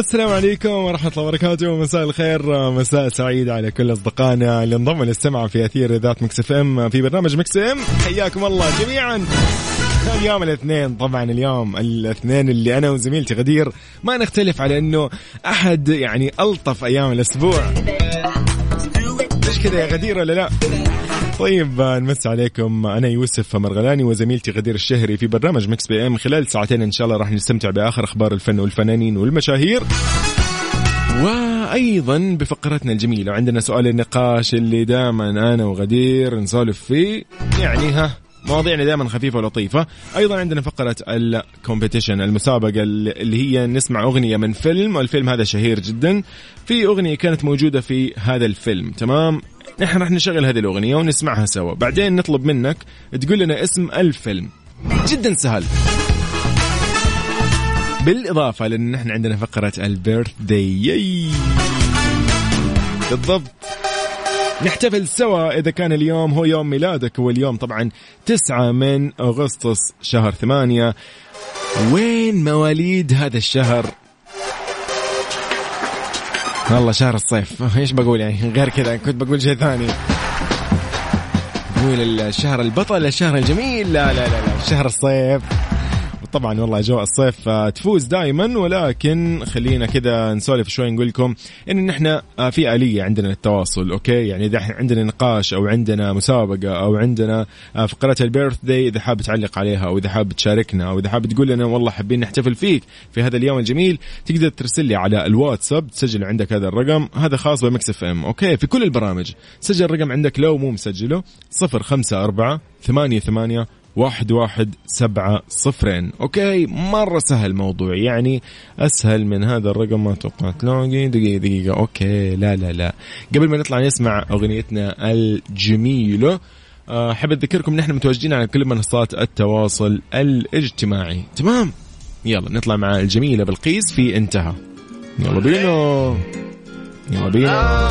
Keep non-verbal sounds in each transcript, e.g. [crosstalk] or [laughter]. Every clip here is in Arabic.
السلام عليكم ورحمة الله وبركاته. مساء الخير مساء سعيد على كل أصدقائنا اللي انضموا للسمع في أثير إذاعة Mix FM في برنامج Mix PM. حياكم الله جميعا. اليوم الاثنين طبعا اليوم الاثنين اللي أنا وزميلتي غدير ما نختلف على إنه أحد يعني ألطف أيام الأسبوع. مش كذا يا غدير ولا لا؟ طيب نمس عليكم. أنا يوسف مرغلاني وزميلتي غدير الشهري في برنامج Mix PM. خلال ساعتين إن شاء الله راح نستمتع بآخر أخبار الفن والفنانين والمشاهير. وأيضا بفقرتنا الجميلة وعندنا سؤال النقاش اللي دائما أنا وغدير نسولف فيه. يعني ها مواضيعنا دائما خفيفة ولطيفة. أيضا عندنا فقرة الكومبيتيشن المسابقة اللي هي نسمع أغنية من فيلم والفيلم هذا شهير جدا. في أغنية كانت موجودة في هذا الفيلم تمام؟ نحن راح نشغل هذه الأغنية ونسمعها سوا. بعدين نطلب منك تقول لنا اسم الفيلم. جدا سهل. بالإضافة لأن نحن عندنا فقرة البيرث داي بالضبط. نحتفل سوا إذا كان اليوم هو يوم ميلادك. واليوم طبعا 9 من أغسطس شهر ثمانية. وين مواليد هذا الشهر؟ والله شهر الصيف. [laughs] إيش بقول يعني؟ غير كذا كنت بقول شيء ثاني. نقول الشهر البطل الشهر الجميل. لا لا لا, لا. شهر الصيف. طبعا والله أجواء الصيف تفوز دائما ولكن خلينا كذا نسولف شوي نقول لكم إن نحن في آلية عندنا للتواصل okay؟ يعني إذا عندنا نقاش أو عندنا مسابقة أو عندنا فقرات ال birthday إذا حاب تعلق عليها أو إذا حاب تشاركنا أو إذا حاب تقول لنا والله حابين نحتفل فيك في هذا اليوم الجميل تقدر ترسل لي على الواتساب تسجل عندك هذا الرقم هذا خاص ب Mix FM okay؟ في كل البرامج سجل الرقم عندك لو مو مسجله 054 ثمانية ثمانية واحد واحد سبعة صفرين. okay مرة سهل الموضوع يعني أسهل من هذا الرقم ما توقعت. تلاقي دقيقة دقيقة. okay لا لا لا. قبل ما نطلع نسمع أغنيتنا الجميلة أحب أذكركم نحن متواجدين على كل منصات التواصل الاجتماعي. تمام؟ يلا نطلع مع الجميلة بلقيس في انتهى. يلا بينا. يلا بينا.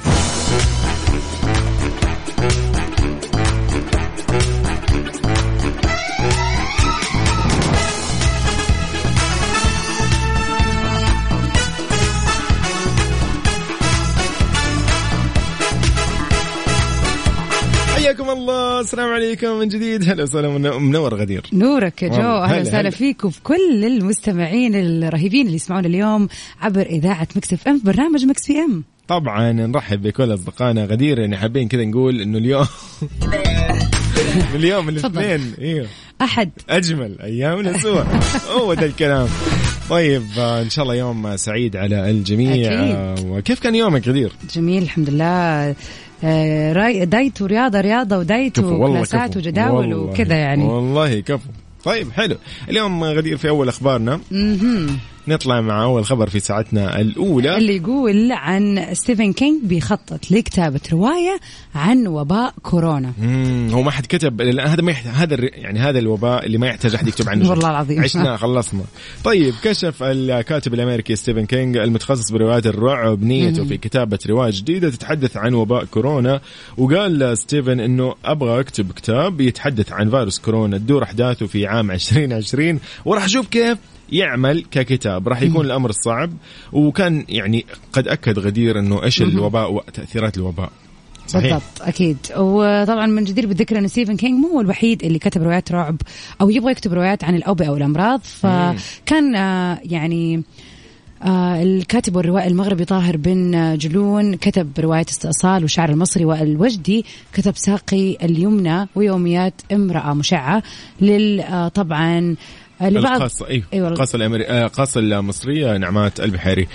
الله. السلام عليكم من جديد. هلا وسهلا منور غدير. نورك يا جو. أهلا وسهلا فيك وفي كل المستمعين الرهيبين اللي يسمعون اليوم عبر إذاعة Mix FM في برنامج Mix PM. طبعا نرحب بكل أصدقائنا. غدير يعني حابين كذا نقول إنه اليوم [laughs] اليوم الاثنين. إيوه. أحد. أجمل أيام الأسبوع. [laughs] هو ده الكلام. طيب إن شاء الله يوم سعيد على الجميع. أكيد. وكيف كان يومك غدير؟ جميل الحمد لله. آه، راي diet ورياضه رياضة و diet وكلاسات وجداول وكذا يعني. والله كفو. طيب حلو. اليوم غدير في أول أخبارنا. نطلع مع أول خبر في ساعتنا الأولى. اللي يقول عن ستيفن كينج بيخطط لكتابة رواية عن وباء كورونا. مم، هو ما حد كتب لأن هذا ما يحت... هذا يعني هذا الوباء اللي ما يحتاج أحد يكتب عنه. والله العظيم. عشنا خلصنا. طيب كشف الكاتب الأمريكي ستيفن كينج المتخصص بروايات الرعب نيته في كتابة رواية جديدة تتحدث عن وباء كورونا. وقال ستيفن إنه أبغى أكتب كتاب يتحدث عن فيروس كورونا. تدور أحداثه في عام 2020 وراح أشوف كيف يعمل ككتاب. راح يكون الأمر الصعب وكان يعني قد أكد غدير إنه إيش الوباء وتأثيرات الوباء. صحيح. بالضبط أكيد. وطبعا من جدير بالذكر إن ستيفن كينج مو هو الوحيد اللي كتب روايات رعب أو يبغى يكتب روايات عن الأوبئة والأمراض. فكان آه، يعني آه الكاتب والروائي المغربي طاهر بن جلون كتب رواية استئصال والشاعر المصري والوجدي كتب ساقي اليمنى ويوميات امرأة مشعة لل آه طبعا لبعض القاصة أيوه أيوة. القاصة الأمري... آه، القاصة المصرية نعمات البحيري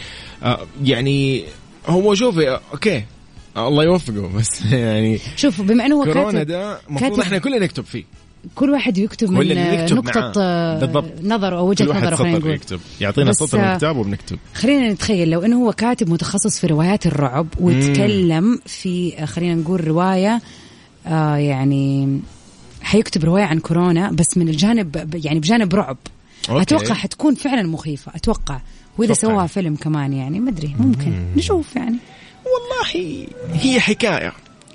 آه، يعني هو شوفي أوكي الله يوفقه بس [laughs] يعني شوف بما إنه هو كورونا كاتب ده المفروض إحنا كلنا نكتب فيه كل واحد يكتب من يكتب نقطة. آه، بالضبط. نظر أو وجهة نظر خلينا نقول يكتب يعطينا سطر من آه، الكتاب وبنكتب خلينا نتخيل لو إنه هو كاتب متخصص في روايات الرعب ويتكلم في آه، خلينا نقول رواية آه يعني حيكتب رواية عن كورونا بس من الجانب يعني بجانب رعب. أوكي. أتوقع حتكون فعلا مخيفة أتوقع. وإذا. سواها فيلم كمان يعني ما أدري ممكن. نشوف يعني. والله هي حكاية.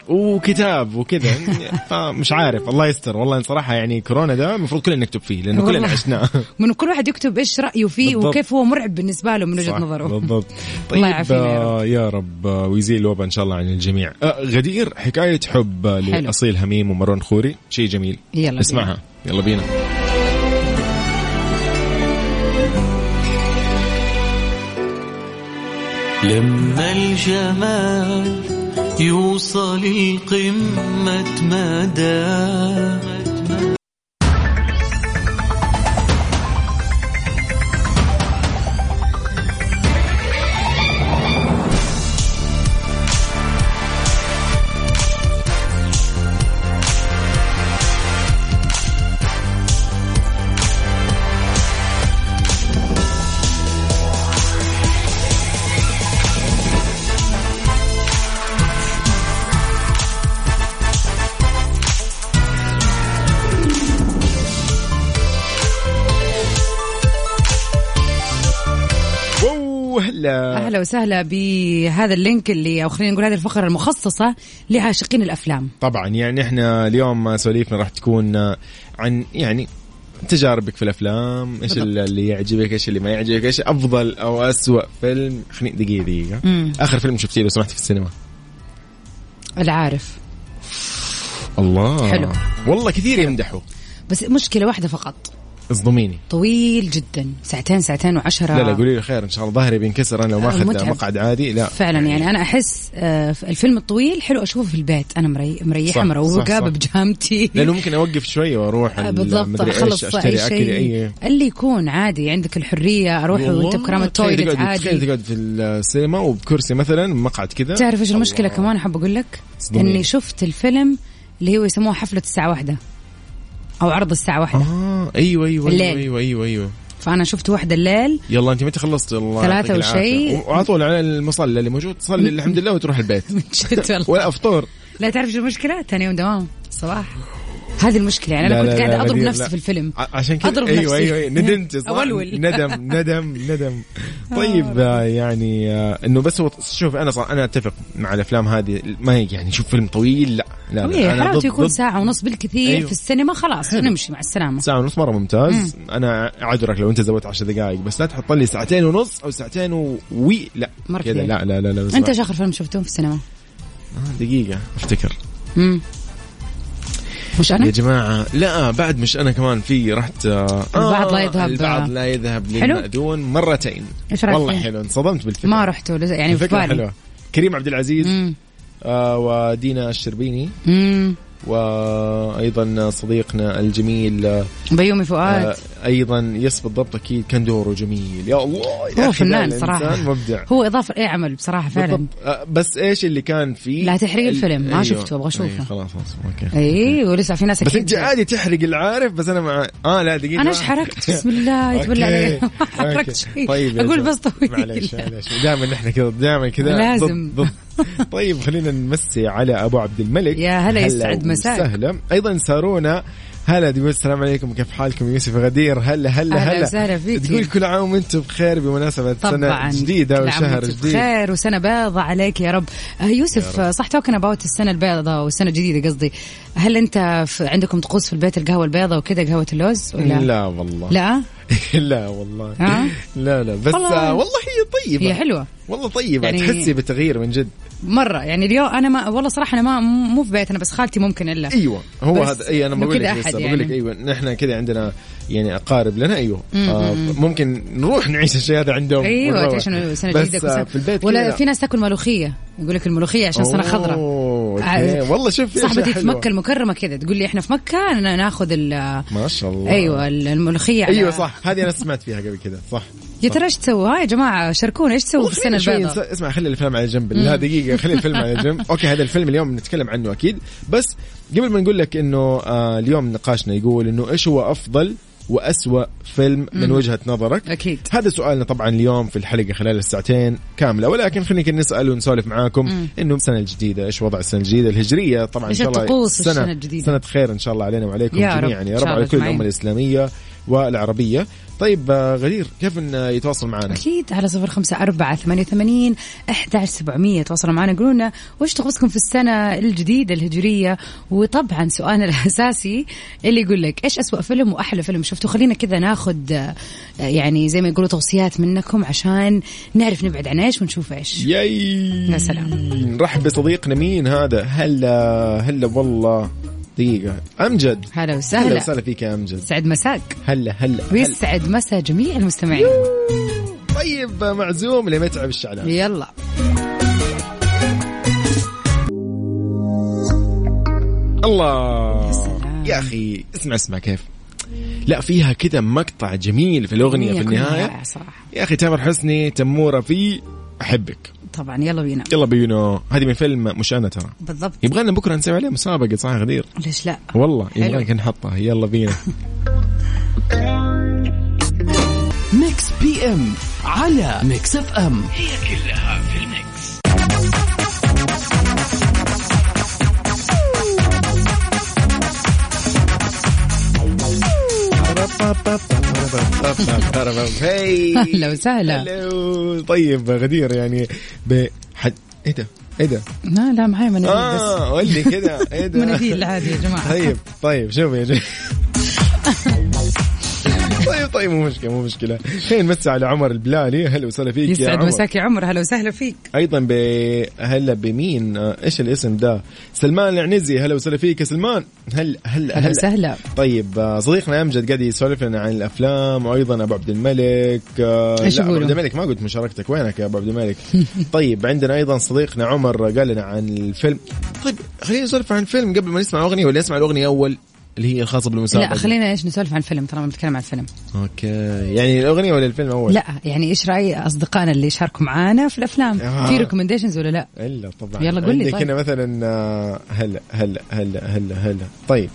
وكتاب وكذا [laughs] فمش عارف الله يستر والله صراحة يعني كورونا ده المفروض كلنا نكتب فيه لأنه كلنا. عشناه [laughs] من كل واحد يكتب إيش رأيه فيه بالضبط. وكيف هو مرعب بالنسبة له من وجهة نظره بالضبط [laughs] الله طيب يعافينا يا رب. آه، يا رب آه، ويزيل الوباء إن شاء الله عن الجميع آه، غدير حكاية حب آه،. لأصيل هميم ومروان خوري شيء جميل يلا بينا. اسمعها يلا بينا لما الجمال يوصل القمة مدى هلا أهلا وسهلا بهذا اللينك اللي أو خلينا نقول هذه الفقرة المخصصة لعاشقين الأفلام. طبعا يعني إحنا اليوم سواليفنا راح تكون عن يعني تجاربك في الأفلام إيش. اللي يعجبك إيش اللي ما يعجبك إيش أفضل أو اسوء فيلم؟ خليني دقيقة دقيقة. مم. آخر فيلم شفتيه لو سمحت في السينما؟ العارف. الله. حلو. والله كثير يمدحوا. بس مشكلة واحدة فقط. اصدميني. طويل جدا. ساعتين ساعتين وعشرة. لا لا قولي لي خير إن شاء الله ظهري بينكسر أنا لو ما اخذ متعب. مقعد عادي. لا. فعلا يعني أنا أحس آه، الفيلم الطويل حلو أشوفه في البيت. أنا مري... مريحة مروقة. ببجامتي لأنه ممكن أوقف شوية وأروح آه، ال- بالضبط أخلص أشتري أكل اي اللي يكون عادي عندك الحرية أروح وأنت بكرامة تخيل toilet تقعد- تخيل عادي تقعد في السينما وبكرسي مثلا مقعد كذا. تعرف إيش المشكلة. كمان أحب أقول لك. إني شفت الفيلم اللي هو يسموه حفلة الساعة واحدة. أو عرض الساعة واحدة. آه أيوه أيوه الليل. أيوه أيوه أيوه, أيوة. فأنا شفت واحدة الليل. يلا أنت متى خلصت؟ الله ثلاثة وشيء. وعلى طول على المصلى اللي موجود. تصلي الحمد لله وتروح البيت. [laughs] من جد والله. ولا افطور لا تعرف شو المشكلة؟ ثاني يوم دوام. الصباح هذه المشكلة يعني أنا لا، كنت أضرب غدير، نفسي لا. في الفيلم عشان كذا أضرب أيوه نفسي. أيوه أيوة. ندمت [laughs] صح. ندم ندم ندم [laughs] طيب آه، يعني آه، إنه بس هو شوف أنا صار أنا أتفق مع الأفلام هذه ما هي يعني شوف فيلم طويل لا لا, ضد يكون ضد ساعة ونص بالكثير أيوه. في السينما خلاص نمشي مع السلامة ساعة ونص مرة ممتاز أنا أعذرك لو أنت زودت عشر دقائق بس لا تحط لي ساعتين ونص أو ساعتين. وي لا كذا. لا لا لا لا أنت إيش آخر فيلم شفته في السينما؟ آه، دقيقة أفتكر امم مش يا أنا؟ جماعة لا بعد مش أنا كمان في رحت آه البعض لا يذهب- البعض لا يذهب. للمأذون مرتين. إيش رأيك؟ والله؟ حلو. انصدمت بالفكرة. ما رحته لز- يعني في بالي. حلوة. كريم عبد العزيز آه ودينا الشربيني. امم وأيضا صديقنا الجميل بيومي فؤاد. آه، أيضا yes بالضبط أكيد كان دوره جميل. يا الله يا هو فنان الإنسان مبدع. هو إضافة أي عمل بصراحة فعلا. بالضبط. آه، بس إيش اللي كان فيه لا تحرق ال- الفيلم، ما أيوه. شفته، أبغى أشوفه. أيوه، خلاص خلاص okay. أي ولسه في ناس بس أنت عادي تحرق العارف بس أنا مع آه لا دقيقة. أنا إيش حرقت بسم الله okay. عليك ما حركت. شيء. طيب أقول. بس طويل. معليش معليش. دائما نحن كذا دائما كذا. لازم. ضد [laughs] طيب خلينا نمسي على أبو عبد الملك. يا هلا، يسعد مساك. سهلا أيضا سارونا. هلا تقول السلام عليكم. كيف حالكم؟ يوسف غدير. هلا هلا هلا. وسهلا فيك. تقول كل عام وأنتم بخير بمناسبة طبعا. سنه جديده وشهر جديد. بخير وسنة بيضة عليك يا رب. آه، يوسف آه، صح توكن اباوت السنة البيضاء والسنة الجديدة قصدي. هل أنت عندكم طقوس في البيت؟ القهوة البيضاء وكذا قهوة اللوز ولا؟ لا والله. لا؟ [laughs] لا والله. ها؟ لا لا. بس والله. آه، والله هي طيبة. هي حلوة. والله طيبة. يعني- تحسي بتغيير من جد. مرة. يعني اليوم أنا ما والله صراحة أنا ما مو في بيت أنا بس خالتي ممكن إلا. أيوه. هو هذا أي أنا بقول لك لسه يعني. بقول لك أيوه نحن كذا عندنا يعني أقارب لنا أيوه. آه ممكن نروح نعيش الشيء هذا عندهم أيوه. تعيش سنة بس آه،. في البيت ولا في ناس تاكل ملوخية يقول لك الملوخية عشان سنه خضراء. والله شوف صاحبتي في. مكة المكرمة كذا تقول لي إحنا في مكة ناخذ ال ما شاء الله. أيوه الملوخية على- أيوه صح. هذه أنا سمعت فيها قبل كذا صح. يا ترى إيش تسووا؟ ها يا جماعة شاركونا إيش تسووا في السنة البيضاء؟ اسمع خلي الفيلم على جنب. لا دقيقة خلي الفيلم على جنب. [laughs] أوكي هذا الفيلم اليوم بنتكلم عنه أكيد. بس قبل ما نقول لك إنه آه اليوم نقاشنا يقول إنه إيش هو أفضل وأسوأ فيلم من وجهة نظرك. أكيد. هذا سؤالنا طبعا اليوم في الحلقة خلال الساعتين كاملة. ولكن خلينا نسأل ونسولف معاكم إنه السنة الجديدة إيش وضع السنة الجديدة؟ الهجرية طبعا إيش شاء الله سنة, السنة الجديدة؟ سنة خير إن شاء الله علينا وعليكم يا رب. جميعا. إن يا رب على كل. الأمة الإسلامية والعربية. طيب آه، غدير كيف إن يتواصل معنا؟ أكيد على صفر خمسة أربعة ثمانية وثمانين أحد سبعمية. تواصلوا معنا قولوا لنا وش طقوسكم في السنة الجديدة الهجرية؟ وطبعا سؤالنا [laughs] الأساسي اللي يقول لك إيش أسوأ فيلم وأحلى فيلم شفته؟ خلينا كذا ناخذ آه، يعني زي ما يقولوا توصيات منكم عشان نعرف نبعد عن إيش ونشوف إيش. ياي! يا سلام. نرحب بصديقنا مين هذا؟ هلا هلا والله. دقيقة. أمجد. هلا هلا وسهلا وسهلا فيك يا أمجد. سعد مساك. هلا هلا. ويسعد مسا جميع المستمعين. طيب معزوم لمتعب الشعلان. يلا. الله. يا أخي اسمع اسمع كيف. لا فيها كذا مقطع جميل في الأغنية في رائعة صراحة. يا أخي تامر حسني تمورة في أحبك. طبعا. يلا بينا. يلا بينو هذه من فيلم مش أنا ترى بالضبط يبغانا بكرة نسوي عليه مسابقة صح غدير؟ ليش لا؟ والله. يبغاك نحطها. يلا بينا. [laughs] Mix PM على Mix FM. هي أهلا وسهلا. طيب غدير يعني ب حد إيه ده؟ إيه ده؟ لا لا معي مناديل آه قول لي كده. إيه [laughs] ده؟ مناديل عادي يا جماعة. طيب طيب شوف يا جماعة. [laughs] [laughs] طيب مو مشكلة مو مشكلة. خلينا نمسي على عمر البلالي؟ هلا وسهلا فيك يا يسعد عمر. مساك يا عمر هلا وسهلا فيك. أيضا ب هلا بمين؟ آه، إيش الاسم ده؟ سلمان العنزي هلا وسهلا فيك يا سلمان. هلا هلا هلا وسهلا. طيب آه، صديقنا أمجد قاعد يسولف لنا عن الأفلام وأيضا أبو عبد الملك. آه، لا أبو؟ عبد الملك ما قلت مشاركتك. وينك يا أبو عبد الملك؟ [laughs] طيب عندنا أيضا صديقنا عمر قال لنا عن الفيلم. طيب خلينا نسولف عن الفيلم قبل ما نسمع اغنيه ولا نسمع الأغنية أول؟ اللي هي الخاصه بالمسابقة. لا خلينا إيش نسولف عن الفيلم ترى بنتكلم عن الفيلم okay. يعني الأغنية ولا الفيلم أول؟ لا يعني إيش رأي أصدقائنا اللي شاركوا معانا في الأفلام؟ آه. في recommendations ولا لا؟ إلا طبعا. يلا قول لي طيب. هنا مثلا آه، هلا هلا هلا هلا هلا. طيب.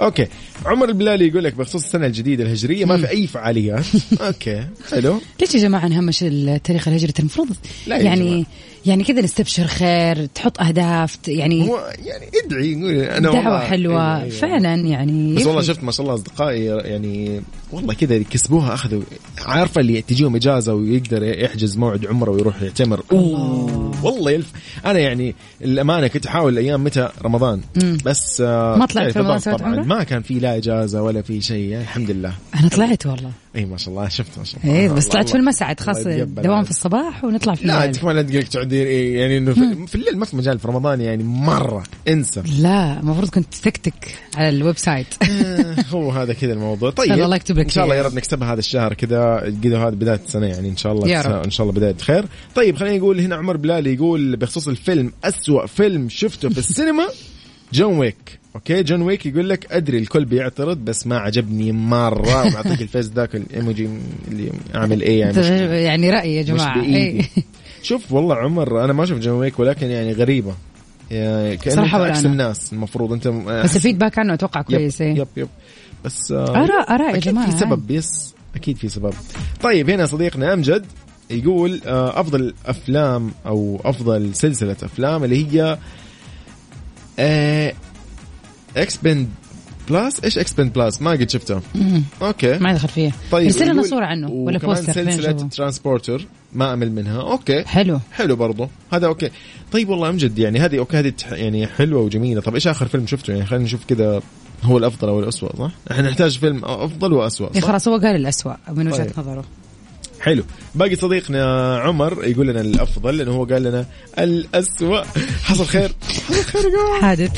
okay. عمر البلالي يقول لك بخصوص السنة الجديدة الهجرية ما في أي فعاليات [laughs] okay. حلو. ليش يا جماعة نهمش التاريخ الهجري المفروض يعني جماعة. يعني كذا نستبشر خير تحط أهداف يعني هو يعني ادعي يقول أنا دعوة والله- حلوة. أيوة،. فعلا يعني بس والله. شفت ما شاء الله أصدقائي يعني والله كذا كسبوها أخذوا عارفة اللي تجيهم إجازة ويقدر يحجز موعد عمره ويروح يعتمر. أوه والله يلف. أنا يعني الأمانة كنت أحاول أيام متى؟ رمضان. بس آه ما طلعت تعرف في رمضان؟ ما كان في لا إجازة ولا في شيء الحمد لله. أنا طلعت والله. إي ما شاء الله شفت ما شاء الله. إيه بس طلعت في الله- المسعد خاص الله يتقبل دوام. في الصباح ونطلع في لا الليل. انت ما تقولك تقعدين إيه يعني إنه في, في الليل ما في مجال في رمضان يعني مرة انسى. لا المفروض كنت تكتك على ال website. [laughs] آه، هو هذا كذا الموضوع. طيب الله يكتب لك إن شاء الله. يا رب نكسبها هذا الشهر كذا كذا هذا بداية السنة يعني إن شاء الله يا رب. إن شاء الله بداية خير طيب خلينا نقول هنا عمر بلالي يقول بخصوص الفيلم أسوأ فيلم شفته في السينما. [laughs] John Wick. okay؟ John Wick يقول لك أدري الكل بيعترض بس ما عجبني مرة. [laughs] ومعطيك ال face ذاك الإيموجي اللي اعمل إيه يعني مش [laughs] يعني رايي يا جماعة. [laughs] شوف والله عمر أنا ما شفت John Wick ولكن يعني غريبة. يعني كانك صراحة ولا أنا. الناس. المفروض أنت بس ال feedback عنه أتوقع كويس yep إيه. yep yep. بس آه، آراء- آراء يا جماعة، في سبب yes أكيد في سبب. طيب هنا صديقنا أمجد يقول آه، أفضل أفلام أو أفضل سلسلة أفلام اللي هي Expend ables إيش Expendables ما قد شفته. okay. ما دخل فيه طيب ارسل لنا صورة عنه ولا poster سلسلة. Transporter ما أمل منها. okay. حلو. حلو برضو. هذا okay. طيب والله أمجد يعني. هذه okay هذه يعني حلوة وجميلة. طب إيش آخر فيلم شفته؟ يعني خلينا نشوف كذا هو الأفضل أو الاسوء صح؟ إحنا نحتاج فيلم أفضل واسوء خلاص هو قال الأسوأ من وجهة طيب. نظره. حلو. باقي صديقنا عمر يقول لنا الأفضل لأنه هو قال لنا الاسوء حصل خير. حصل خير. حادث.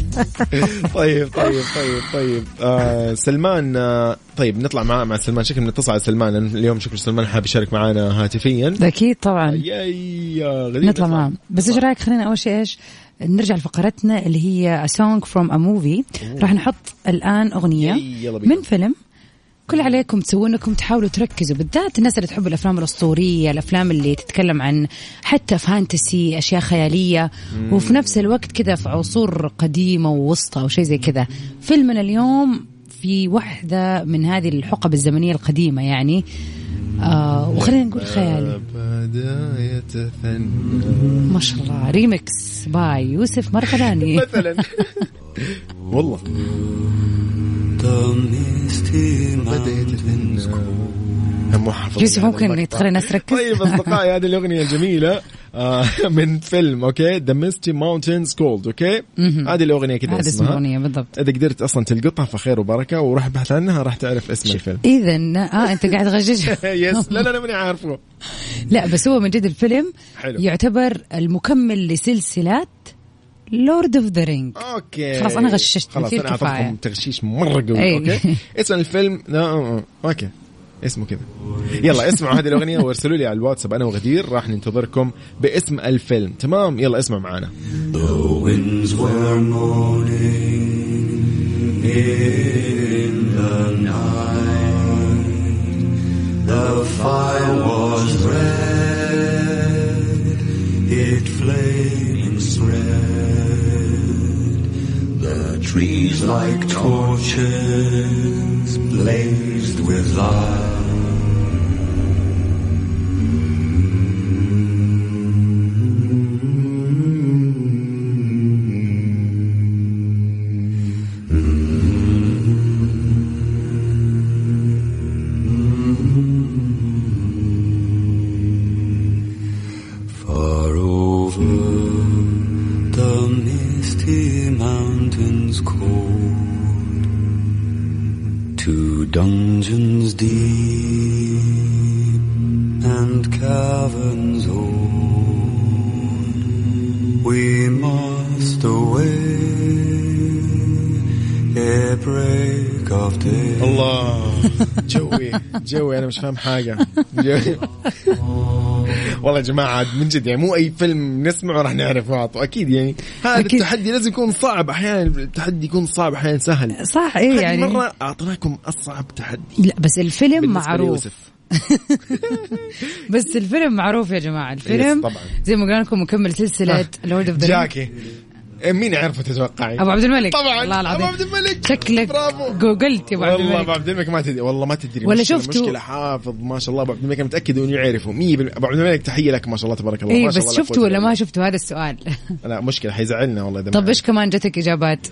[laughs] طيب طيب طيب طيب. آه سلمان آه طيب نطلع مع مع سلمان. شكل نتصل على سلمان. لأن اليوم شكل سلمان حاب يشارك معنا هاتفيا. أكيد طبعا. يا يا نطلع معاه بس إيش رأيك؟ خلينا أول شيء إيش؟ نرجع لفقرتنا اللي هي A Song from a Movie. راح نحط الآن أغنية. من فيلم كل عليكم تسوون إنكم تحاولوا تركزوا بالذات الناس اللي تحب الأفلام الأسطورية الأفلام اللي تتكلم عن حتى fantasy أشياء خيالية وفي نفس الوقت كذا في عصور قديمة ووسطى أو شيء زي كذا. فيلمنا اليوم في واحدة من هذه الحقب الزمنية القديمة يعني. آه وخلينا نقول خيالي ما شاء الله. remix by يوسف مرغلاني [laughs] مثلا. [laughs] والله. يوسف ممكن تخلي الناس تركز [laughs] طيب أصدقائي هذه الأغنية الجميلة آه [laughs] من فيلم okay؟ The Misty Mountains Cold okay؟ هذه الأغنية كذا هذا اسم اسمها الأغنية بالضبط. إذا قدرت أصلا تلقطها فخير وبركة. وروح أبحث عنها راح تعرف اسم الفيلم. اذا آه أنت قاعد تغشش yes [laughs] لا لا لا ماني عارفه. لا بس هو من جد الفيلم حلو. يعتبر المكمل لسلسلات Lord of the Rings okay. خلاص أنا غششت خلاص أنا. اعطيكم تغشيش مرة قوي أي. okay؟ [laughs] اسم الفيلم. لا آه، آه. أوكي. اسمه كذا. يلا اسمعوا هذه الأغنية وارسلوا لي على الواتساب. أنا وغدير راح ننتظركم باسم الفيلم. تمام؟ يلا اسمع معنا winds were moaning in the night. The fire like torches blazed with light. dungeons deep and caverns old, we must away ere break of day. الله جوي جوي انا مش فاهم حاجه جوي. [laughs] والله يا جماعة من جد يعني مو أي فيلم نسمعه راح نعرف بعضه أكيد يعني. هذا أكيد. التحدي لازم يكون صعب أحيانا التحدي يكون صعب أحيانا سهل. صح إيه يعني. مرة أعطيناكم أصعب تحدي. لا بس الفيلم معروف. [laughs] بس الفيلم معروف يا جماعة الفيلم طبعاً. زي ما قلنا لكم مكمل سلسلة Lord of the Rings. مين يعرفه تتوقعي؟ أبو عبد الملك. طبعا والله العظيم. أبو عبد الملك. شكلك برافو. جوجلت يا أبو عبد والله أبو الملك عبد الملك ما تدري والله ما تدري ولا مشكلة شفته. مشكلة. حافظ ما شاء الله أبو عبد الملك أنا متأكد إنه يعرفه 100% أبو عبد الملك تحية لك ما شاء الله تبارك الله. ما شاء بس الله لا شفته ولا ما شفته هذا السؤال. [laughs] لا مشكلة حيزعلنا والله إذا طب إيش كمان جتك إجابات؟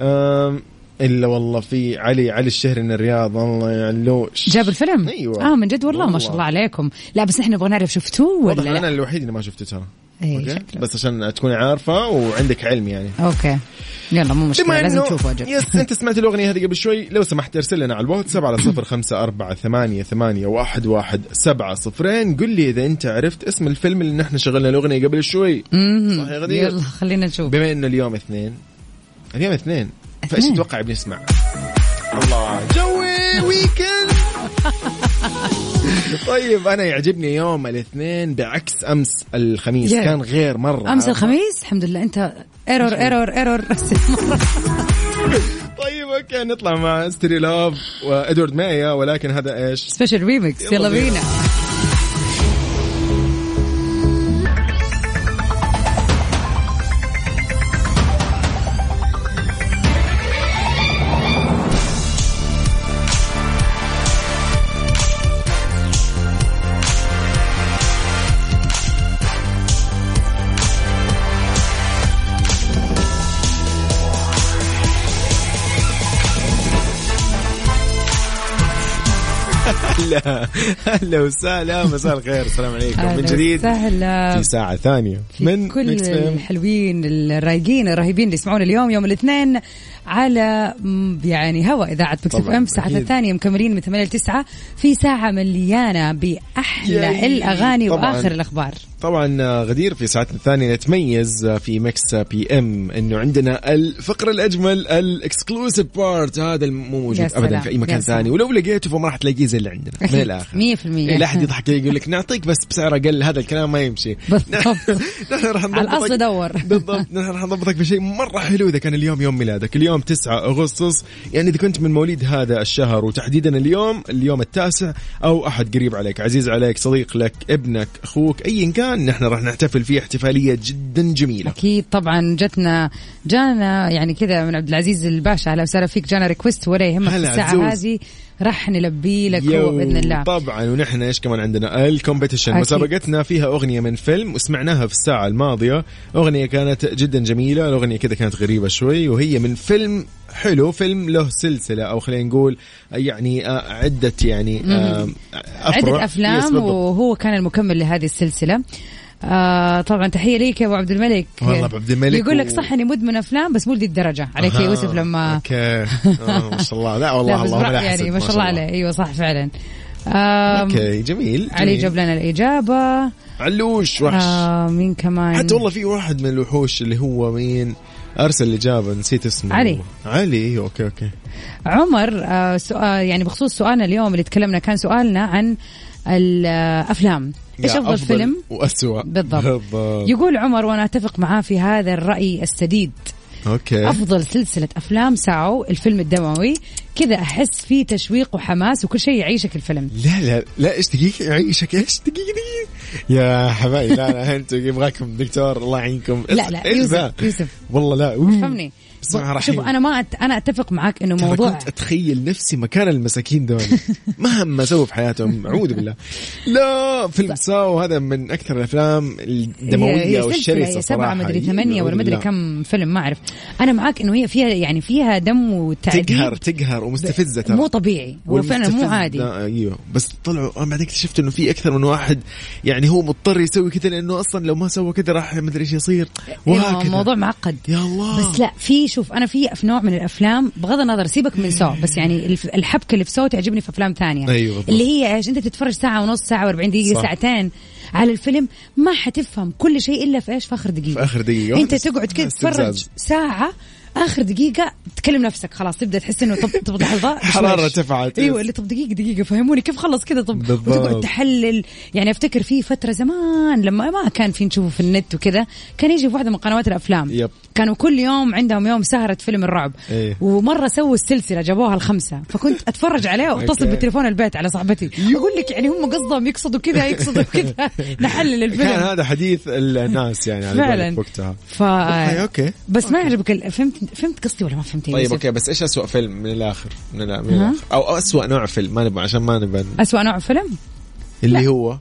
أم، إلا والله في علي علي الشهري من الرياض الله يعلوش. جاب الفيلم؟ أيوه. آه من جد والله, ما شاء الله عليكم. لا بس إحنا نبغى نعرف شفتوه ولا إن أنا لا الوحيد اللي ما شفته ترى. إيه okay؟ شكله. بس عشان تكوني عارفة وعندك علم يعني okay يلا مو مشكلة بما لازم تشوفه أجل yes أنت سمعت الأغنية هذه قبل شوي لو سمحت ارسل لنا على الواتساب على [coughs] صفر خمسة أربعة ثمانية, ثمانية واحد, واحد سبعة صفرين قل لي إذا أنت عرفت اسم الفيلم اللي نحن شغلنا الأغنية قبل شوي. صح يا غدير؟ يلا خلينا نشوف بما إنه اليوم اثنين اليوم اثنين فإيش. تتوقع بنسمع؟ الله joy weekend [laughs] [laughs] طيب أنا يعجبني يوم الاثنين بعكس أمس الخميس. يا. كان غير مرة. أمس الخميس؟ الحمد لله. أنت error error error طيب okay نطلع مع Stereo Love وإدوارد مايا ولكن هذا إيش؟ special remix يلا بينا. هلا هلا وسهلا. مساء الخير. السلام عليكم. من جديد وسهلا. في ساعة ثانية من كل. الحلوين الرايقين الرهيبين اللي يسمعون اليوم يوم الاثنين على يعني هوا إذاعة Mix FM في الساعة أكيد. الثانية مكملين من 8 ل 9 في ساعة مليانة بأحلى. الأغاني طبعاً. وآخر الأخبار. طبعا غدير في ساعتنا الثانية نتميز في Mix PM إنه عندنا الفقرة الأجمل ال exclusive part هذا مو موجود ابدا في أي مكان. ثاني. ولو لقيته فما راح تلاقيه زي اللي عندنا. من الآخر. 100% إيه، لا أحد يضحك يقول لك نعطيك بس بسعر أقل هذا الكلام ما يمشي. [laughs] بالضبط. [laughs] نحن راح على الأصل نضبطك دور. [laughs] بالضبط. نحن راح نضبطك بشيء مرة حلو إذا كان اليوم يوم ميلادك. اليوم 9 أغسطس. يعني إذا كنت من مواليد هذا الشهر وتحديدا اليوم اليوم التاسع أو أحد قريب عليك. عزيز عليك صديق لك ابنك أخوك ايا كان نحن راح نحتفل فيه احتفالية جدا جميلة. أكيد طبعا جتنا جانا يعني كذا من عبد العزيز الباشا. أهلا وسهلا فيك. جانا ريكوست ولا يهمك الساعة. هذه. راح نلبي لك هو بإذن الله. طبعا ونحن إيش كمان عندنا؟ ال competition. مسابقتنا فيها أغنية من فيلم وسمعناها في الساعة الماضية. أغنية كانت جدا جميلة الأغنية كذا كانت غريبة شوي وهي من فيلم حلو فيلم له سلسلة أو خلينا نقول يعني آه، عدة يعني آه، yes، أفلام. وهو كان المكمل لهذه السلسلة. آه طبعا تحية ليك يا أبو عبد الملك. والله أبو عبد الملك يقول لك صح اني مدمن أفلام بس مو لدي الدرجة. عليك يا يوسف لما okay. [laughs] آه، ما شاء الله. لا والله برا- لا يعني ما شاء الله عليه. أيوه صح فعلا. أوكي جميل علي جميل. جاب لنا الإجابة. علوش وحش. آه مين كمان. حتى والله في واحد من الوحوش اللي هو مين؟ أرسل الإجابة نسيت اسمه. علي. علي okay okay. عمر آه سؤال يعني بخصوص سؤالنا اليوم اللي تكلمنا كان سؤالنا عن الأفلام. إيش أفضل فيلم؟ واسوء بالضبط. بالضبط. يقول عمر وأنا أتفق معاه في هذا الرأي السديد. okay. أفضل سلسلة أفلام Saw الفيلم الدموي. كذا أحس فيه تشويق وحماس وكل شيء يعيشك الفيلم. لا لا لا إيش دقيقة؟ يعيشك إيش دقيقة؟ دقيقة يا حبايبي لا لا أنتم يبغاكم دكتور الله يعينكم. لا لا؟ يوسف يوسف. والله لا فهمني بسم الله الرحمن شوف. أنا ما أت... أنا أتفق معاك إنه موضوع كنت أتخيل نفسي مكان المساكين دول. [laughs] مهما سووا في حياتهم أعوذ بالله. لا فيلم Saw هذا من أكثر الأفلام الدموية والشرسة صراحة. مدري إيه، ثمانية ولا مدري. كم فيلم ما أعرف. أنا معاك إنه هي فيها يعني فيها دم وتعذيب. تقهر تقهر ومستفزة ترى. مو طبيعي هو فعلا مو عادي. أيوه. بس طلعوا أنا بعدين اكتشفت إنه في أكثر من واحد يعني هو مضطر يسوي كذا لأنه أصلا لو ما سوى كذا راح مدري إيش يصير. أيوة، وهكذا. موضوع معقد. يا الله. بس لا في شوف أنا في في نوع من الأفلام بغض النظر سيبك من Saw بس يعني الحبكة اللي في Saw تعجبني في أفلام ثانية أيوة. اللي هي إيش أنت تتفرج ساعة ونص ساعة و40 دقيقة صح. ساعتين على الفيلم ما حتفهم كل شيء إلا في إيش في آخر دقيقة في آخر دقيقة. أنت تقعد كذا تتفرج. ساعة آخر دقيقة تكلم نفسك خلاص تبدأ تحس إنه طب طب لحظة حرارة بشويش. ارتفعت. أيوه اللي طب دقيقة دقيقة فهموني كيف خلص كذا طب بالضبط. وتقعد تحلل يعني أفتكر في فترة زمان لما ما كان في نشوفه في النت وكذا كان يجي في واحدة من قنوات الأفلام يب. كانوا كل يوم عندهم يوم سهرة فيلم الرعب إيه. ومرة سووا السلسلة جابوها الخمسة فكنت أتفرج عليها أوكي. بالتليفون البيت على صاحبتي أقول لك يعني هم قصدهم يقصدوا كذا يقصدوا [laughs] كذا نحلل كان الفيلم هذا حديث الناس يعني على فعلا وقتها ف okay. بس ما يعجبك فهمت فهمت قصدي ولا ما فهمت يا طيب؟ أوكي بس إيش اسوء فيلم من الآخر من, الآ- من. الآخر أو اسوء نوع فيلم ما نبغى عشان ما نبغى أسوأ نوع فيلم؟ اللي هو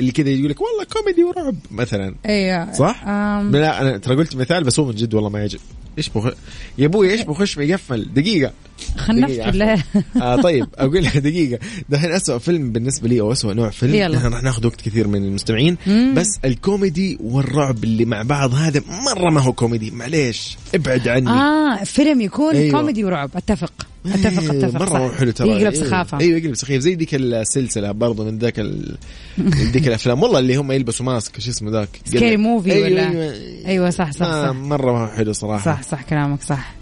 اللي كذا يقول لك والله كوميدي ورعب مثلا أيوه صح؟ أم... لا أنا ترى قلت مثال بس هو من جد والله ما يعجب إيش بخ... يا أبوي إيش بخش بيقفل؟ دقيقة. خلنا دقيقة نفكر عفواً. لا. آه طيب أقول لك دقيقة. دحين اسوء فيلم بالنسبة لي أو اسوء نوع فيلم. يلا. نحن راح ناخذ وقت كثير من المستمعين. مم. بس الكوميدي والرعب اللي مع بعض هذا مرة ما هو كوميدي. معليش ابعد عني. آه فيلم يكون أيوة. كوميدي ورعب. أتفق. أتفق إيه، أتفق. مرة صح. حلو ترى. يقلب إيه. سخافة. أيوه يقلب سخيف زي ذيك السلسلة برضو من ذاك ال... ذيك الأفلام. والله اللي هم يلبسوا mask شو اسمه ذاك؟ Scary Movie أيوة ولا؟ أيوة. أيوه صح صح ما صح. مرة ما هو حلو صراحة. صح. صح كلامك صح.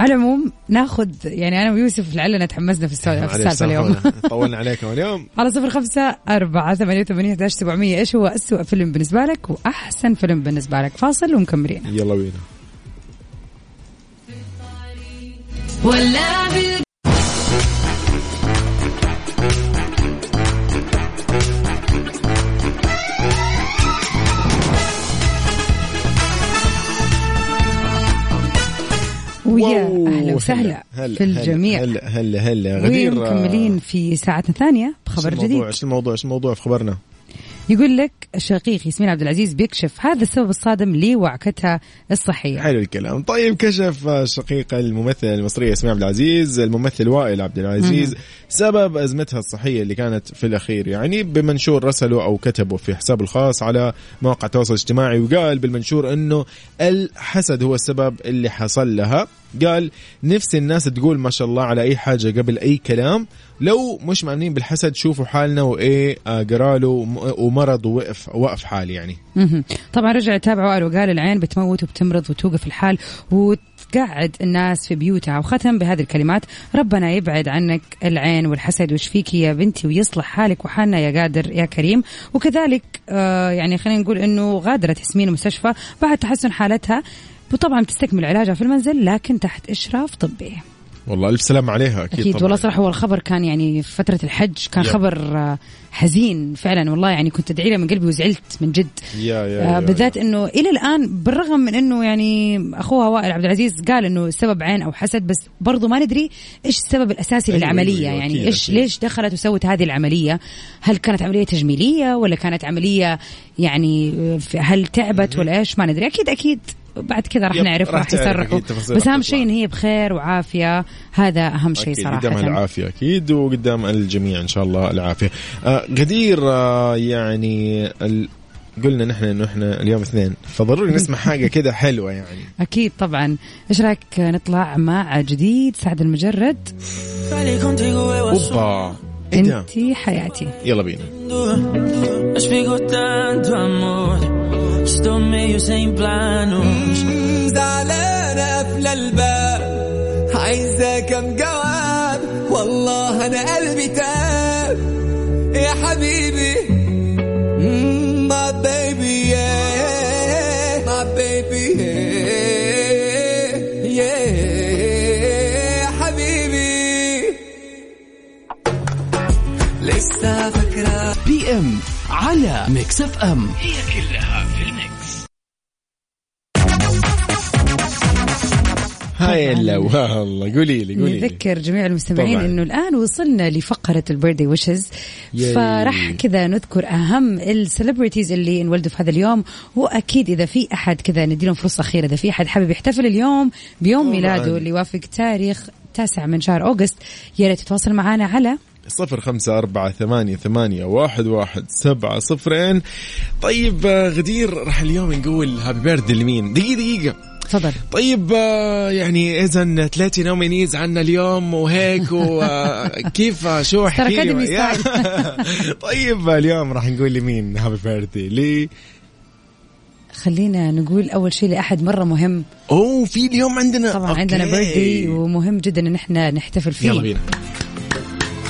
على العموم ناخذ يعني أنا ويوسف لعلنا تحمسنا في السالفة اليوم. [laughs] طولنا عليكم اليوم. [laughs] على صفر خمسة أربعة ثمانية وثمانية سبعمية. إيش هو أسوأ فيلم بالنسبة لك وأحسن فيلم بالنسبة لك؟ فاصل ومكملين. يلا بينا. ولا ويا واو، أهلا وسهلا هلا في الجميع. هلا هلا هلا. غدير ومكملين في ساعتنا الثانية بخبر إيش الموضوع؟ جديد؟ إيش الموضوع إيش الموضوع في خبرنا؟ يقول لك الشقيق ياسمين عبد العزيز بيكشف هذا السبب الصادم لوعكتها الصحية. حلو الكلام. طيب كشف شقيق الممثلة المصرية ياسمين عبد العزيز الممثل وائل عبد العزيز سبب أزمتها الصحية اللي كانت في الأخير. يعني بمنشور رسله أو كتبه في حسابه الخاص على مواقع التواصل الاجتماعي وقال بالمنشور أنه الحسد هو السبب اللي حصل لها. قال نفسي الناس تقول ما شاء الله على أي حاجة قبل أي كلام. لو مش معنين بالحسد شوفوا حالنا وإيه آه، قراله ومرض ووقف وقف حال يعني. طبعا رجع يتابع وقال وقال العين بتموت وبتمرض وتوقف الحال وتقعد الناس في بيوتها. وختم بهذه الكلمات ربنا يبعد عنك العين والحسد ويشفيك يا بنتي؟ ويصلح حالك وحالنا يا قادر يا كريم. وكذلك آه يعني خلينا نقول إنه غادرت ياسمين المستشفى بعد تحسن حالتها. وطبعا بتستكمل علاجها في المنزل لكن تحت إشراف طبي. والله ألف سلام عليها أكيد, أكيد طبعاً. والله صراحة هو الخبر كان يعني في فترة الحج كان يا. خبر آه، حزين فعلا والله يعني كنت أدعي له من قلبي وزعلت من جد. يا يا, آه يا بالذات إنه إلى الآن بالرغم من إنه يعني أخوها وائل عبد العزيز قال إنه السبب عين أو حسد بس برضو ما ندري إيش السبب الأساسي أيوة، للعملية. أيوة، يعني أكيد، إيش أكيد. ليش دخلت وسوت هذه العملية؟ هل كانت عملية تجميلية ولا كانت عملية يعني آه، هل تعبت ولا إيش؟ ما ندري. أكيد أكيد. بعد كذا راح نعرف راح يصرحوا بس أهم. شيء ان هي بخير وعافية. هذا أهم شيء صراحة. قدامها العافية أكيد وقدام الجميع إن شاء الله العافية. آه غدير آه يعني ال... قلنا نحن إنه إحنا اليوم اثنين فضروري [laughs] نسمع حاجة كده حلوة يعني. أكيد طبعا. إيش رأيك نطلع مع جديد سعد المجرد؟ أوبا. ده؟ انتي حياتي. يلا بينا. In plano. زعلانة قافلة الباب عايزة كم جواب والله أنا قلبي تاب. يا حبيبي. مم، my baby yeah. My baby yeah. Yeah يا حبيبي. لسه فاكرة. PM على Mix FM. هاي لا [laughs] والله قولي لي قولي لي نذكر جميع المستمعين. إنه الآن وصلنا لفقرة ال birthday wishes. فراح كذا نذكر أهم ال celebrities اللي انولدوا في هذا اليوم وأكيد إذا في أحد كذا نديلهم فرصة أخيرة إذا في أحد حابب يحتفل اليوم بيوم. ميلاده اللي يوافق تاريخ تاسع من شهر August يا ريت تتواصل معنا على صفر خمسة أربعة ثمانية ثمانية واحد واحد سبعة صفرين طيب آه، غدير راح اليوم نقول happy birthday لمين دقيقة دقيقة تفضل. طيب آه، يعني اذا ثلاثة nominees عنا اليوم وهيك وكيف [laughs] شو احكي [laughs] [laughs] طيب آه، اليوم راح نقول لمين happy birthday لي. خلينا نقول أول شيء لأحد مرة مهم. أوه في اليوم عندنا. طبعا okay. عندنا بيرثدي ومهم جدا إن إحنا نحتفل فيه. يلا بينا.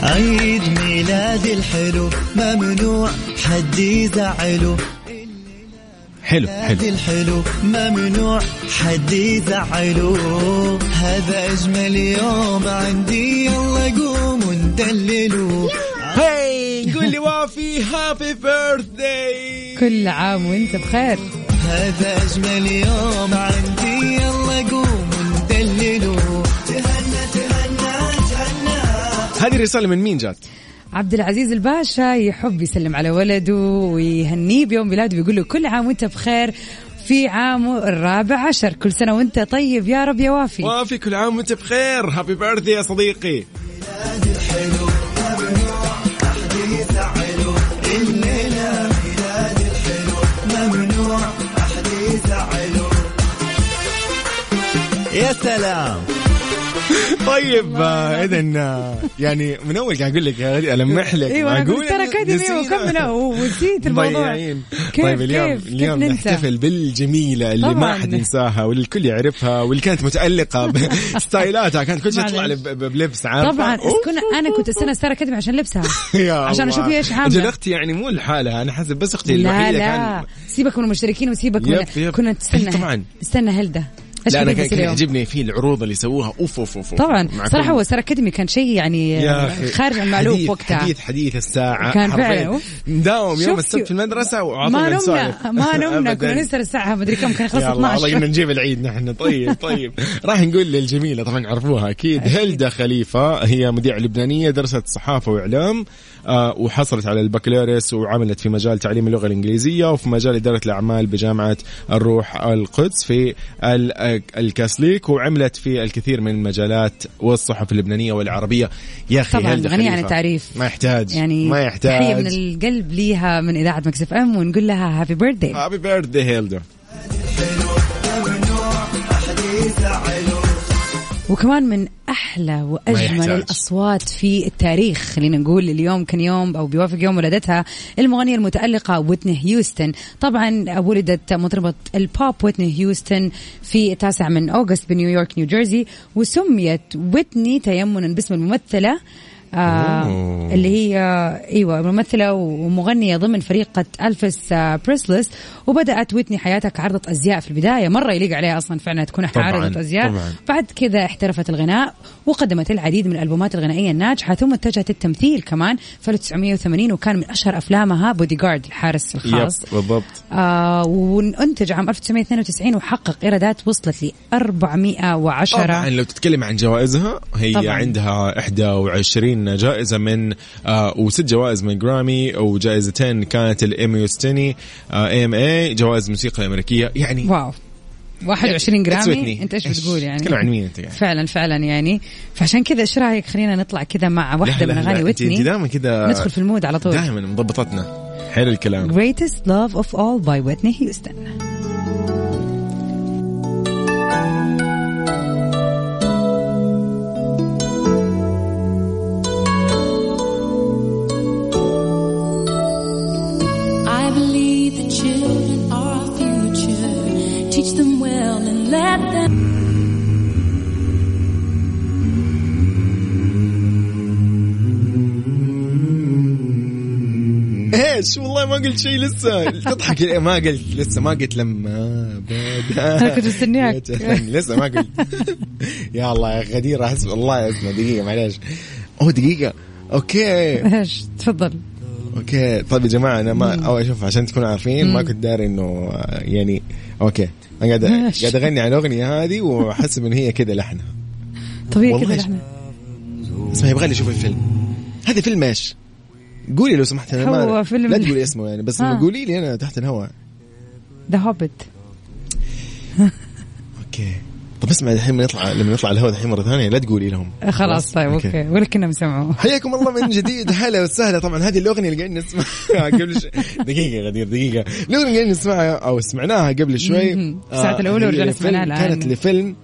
عيد ميلادي الحلو ممنوع حد يزعله. حلو حلو. الحلو ممنوع حد يزعله هذا أجمل يوم عندي يلا قوم وندللوا hi قول لي وافي هابي بيرثدي كل عام وانت بخير. هذا أجمل يوم عندي يلا قوم وندللوا تهنى تهنى تهنى هذه الرسالة من مين جات؟ عبد العزيز الباشا يحب يسلم على ولده ويهنيه بيوم ميلاده ويقول له كل عام وانت بخير في عامه الرابع عشر. كل سنة وانت طيب يا رب يا وافي. وافي كل عام وانت بخير. happy birthday يا صديقي. يا سلام. [laughs] طيب اذا يعني من أول قاعد أقول لك ألمح لك أيوه أنا قلت ترى نسينا؟ وكملة ونسيت [laughs] الموضوع ضايعين كيف طيب اليوم كيف اليوم كيف؟ نحتفل بالجميلة اللي ما. حد ينساها واللي الكل يعرفها واللي كانت متألقة بستايلاتها [laughs] كانت كل شيء ب- بلبس عارفه طبعا. كنا أنا كنت أستنى ستار اكاديمي عشان لبسها عشان. أشوف إيش أجل عامله أختي يعني مو لحالها أنا حاسب بس أختي لا الوحيدة لا كان سيبك من المشتركين وسيبك yep، من. كنا نستنى طبعاً. استنى هلدا إيش لا أنا كان؟ يعجبني في العروض اللي يسووها أوف أوف أوف طبعا. صراحة هو ستار اكاديمي كان شيء يعني خارج حديث وقتها. حديث حديث الساعة كان. فعلاً،. نداوم يوم السبت في المدرسة ما وعطونا نمنا نسولف ما نمنا كنا. نسهر الساعة مدري كم كان خلص يا الله والله 12 قلنا نجيب العيد نحن. طيب [laughs] طيب. راح نقول للجميلة طبعا عرفوها أكيد. هيلدا خليفة هي مذيعة لبنانية درست صحافة وإعلام آه وحصلت على البكالوريوس وعملت في مجال تعليم اللغة الإنجليزية وفي مجال إدارة الأعمال بجامعة الروح القدس في ال- الكاثوليك وعملت في الكثير من المجالات والصحف اللبنانية والعربية يا أخي طبعاً، غنية عن. التعريف. ما يحتاج يعني ما يحتاج تحية من القلب ليها من إذاعة Mix FM ونقول لها هابي بيرثدي هابي بيرثدي هيلدا وكمان من أحلى وأجمل. الأصوات في التاريخ خلينا نقول اليوم كان يوم أو بيوافق يوم ولادتها المغنية المتألقة ويتني هيوستن طبعا ولدت مطربة البوب ويتني هيوستن في التاسع من August بنيويورك نيوجيرسي وسميت ويتني تيمنا باسم الممثلة آه. اللي هي إيوه ممثلة ومغنية ضمن فرقة ألفيس آه بريسلي وبدأت ويتني حياتها كعارضة أزياء في البداية مرة يليق عليها أصلا فعلا تكون عارضه أزياء طبعاً. بعد كذا احترفت الغناء وقدمت العديد من الألبومات الغنائية الناجحة ثم اتجهت للتمثيل كمان في 1980 وكان من أشهر أفلامها بودي جارد الحارس الخاص. Yep بالضبط. آه وانتج عام 1992 وحقق إيرادات وصلت ل 410 طبعا لو تتكلم عن جوائزها هي طبعاً. عندها 21 جائزة من آه وست جوائز من جرامي وجائزتين كانت الايمي وستيني EMI جوائز الموسيقى الامريكيه يعني wow. 21 It's with جرامي. انت إيش بتقول يعني؟ تتكلم عن مين أنت يعني. فعلا فعلا يعني. فعشان كذا إيش رأيك؟ خلينا نطلع كذا مع واحدة من أغاني ويتني دائما كذا ندخل في المود على طول. دائما مضبطتنا. حلو الكلام. Greatest Love of All by Whitney Houston. Let them. إيش؟ والله ما قلت شيء لسه. تضحك ما قلت لسه ما قلت لما بدا. أنا كنت مستنياك. لسه ما قلت. يا الله يا غدير احس والله اسمع دقيقة معلش أوه دقيقة. أوكي. إيش؟ تفضل. أوكي. طيب يا جماعة أنا ما أو شوف عشان تكونوا عارفين ما كنت داري إنه يعني okay. أنا قاعد. قاعد أغني على الاغنيه هذه واحسب إن هي كذا لحنها طبيعي كذا إيش- إحنا اسمع يبغى لي أشوف الفيلم. هذا فيلم إيش؟ قولي لو سمحت أنا ما هو فيلم- لا تقولي اسمه يعني بس. قولي لي أنا تحت الهواء. The Hobbit [laughs] Okay. طب اسمع الحين لما نطلع لما نطلع الهواء الحين مرة ثانية لا تقولي لهم. خلاص طيب أوكي. ولا كنا مسمعه. [laughs] حياكم الله من جديد. هلا وسهلا. طبعا هذه الأغنية اللي قاعدين نسمعها [laughs] قبل ش... دقيقة غدير دقيقة. الأغنية اللي قاعدين نسمعها أو سمعناها قبل شوي مهم. الساعة الأولى هي ورجعنا سمعناها الآن. كانت لفيلم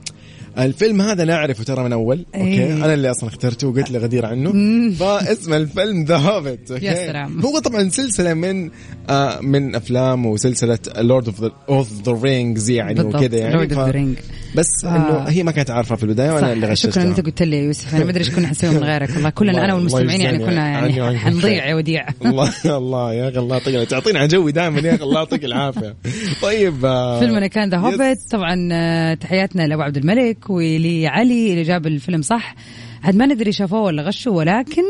الفيلم هذا أنا أعرفه ترى من أول. Okay. إيه. أنا اللي أصلا اخترته وقلت لغدير عنه. فاسم الفيلم The Hobbit okay. يا سلام. هو طبعا سلسلة من آه من أفلام وسلسلة Lord of the Rings يعني وكذا يعني. Lord of the Ring بس آه. إنه هي ما كانت عارفة في البداية وأنا اللي غششتها. شكرا أنت قلت لي يا يوسف أنا ما أدري إيش كنا حنسوي من غيرك. والله كلنا أنا والمستمعين يعني كنا عني يعني وعنكم حنضيع خير. يا وديع. الله الله يا أخي الله يعطيك تعطينا عجوي دائما يا أخي الله يعطيك العافية. طيب آه، فيلمنا كان ذا يس. هوبت طبعا آه، تحياتنا لأبو عبد الملك ولعلي اللي جاب الفيلم صح. عاد ما ندري شافوه ولا غشوا ولكن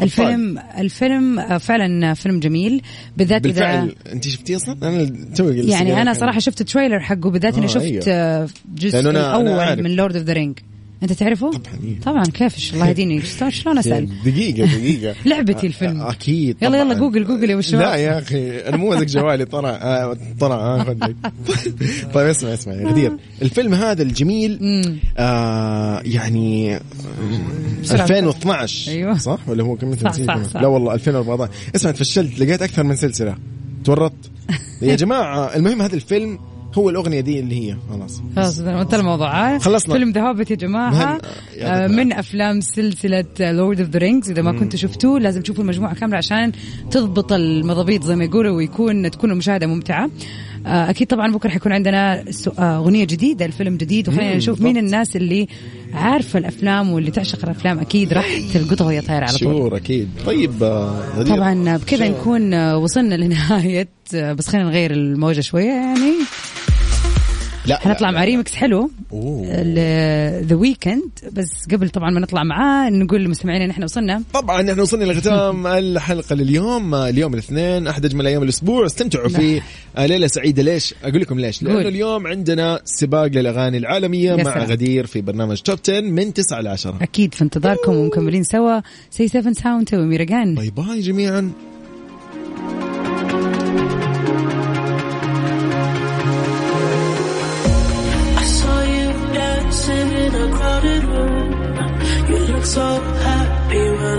الفيلم الفيلم آه، فعلا فيلم جميل بالذات إذا بالفعل أنت شفتيه أصلا؟ أنا توي يعني أنا صراحة شفت التريلر حقه بالذات إني آه، شفت أيوه. آه، جزء الأول. من لورد اوف ذا رينج أنت تعرفه؟ طبعاً، إيه. طبعا كيف الله يهديني [laughs] شلون أسأل؟ يعني دقيقة دقيقة [laughs] لعبتي الفيلم. أكيد يلا. يلا جوجل جوجل يا وشو لا يا مو ماسك جوالي طلع آه، طلع آه، [laughs] طيب اسمع اسمع يا غدير الفيلم هذا الجميل آه يعني بسرعة. 2012 أيوه. صح ولا هو كم. لا والله 2014 اسمع تفشلت لقيت أكثر من سلسلة تورطت يا جماعة المهم هذا الفيلم هو الأغنية دي اللي هي خلاص. خلاص انتهى الموضوع. آه، خلصنا. فيلم The Hobbit يا جماعة. مهم. آه، من أفلام سلسلة Lord of the Rings إذا ما كنتوا شفتوه لازم تشوفوا المجموعة كاملة عشان تضبط المضابيط زي ما يقولوا ويكون تكون المشاهده ممتعة. آه، أكيد طبعا بكرة حيكون عندنا أغنية جديدة الفيلم جديد. وخلينا نشوف. مين الناس اللي عارفة الأفلام واللي تعشق الأفلام. أكيد راح تلقطها وهي طايره على طول. شور أكيد. طيب آه،. طبعا بكذا نكون وصلنا لنهاية بس خلينا نغير الموجة شوية يعني. لا. حنطلع مع ريمكس حلو. The Weeknd بس قبل طبعا ما نطلع معاه نقول للمستمعين ان إحنا وصلنا. طبعا إحنا وصلنا لختام [laughs] الحلقة لليوم. اليوم الاثنين أحد أجمل أيام الأسبوع. استمتعوا في آه، ليلة سعيدة. ليش؟ أقول لكم ليش. لأنه. اليوم عندنا سباق للأغاني العالمية مع سلام. غدير في برنامج Top 10 من 9 ل 10 أكيد في انتظاركم ومكملين سوا. C 7 sound وميرجان bye bye جميعا. so happy when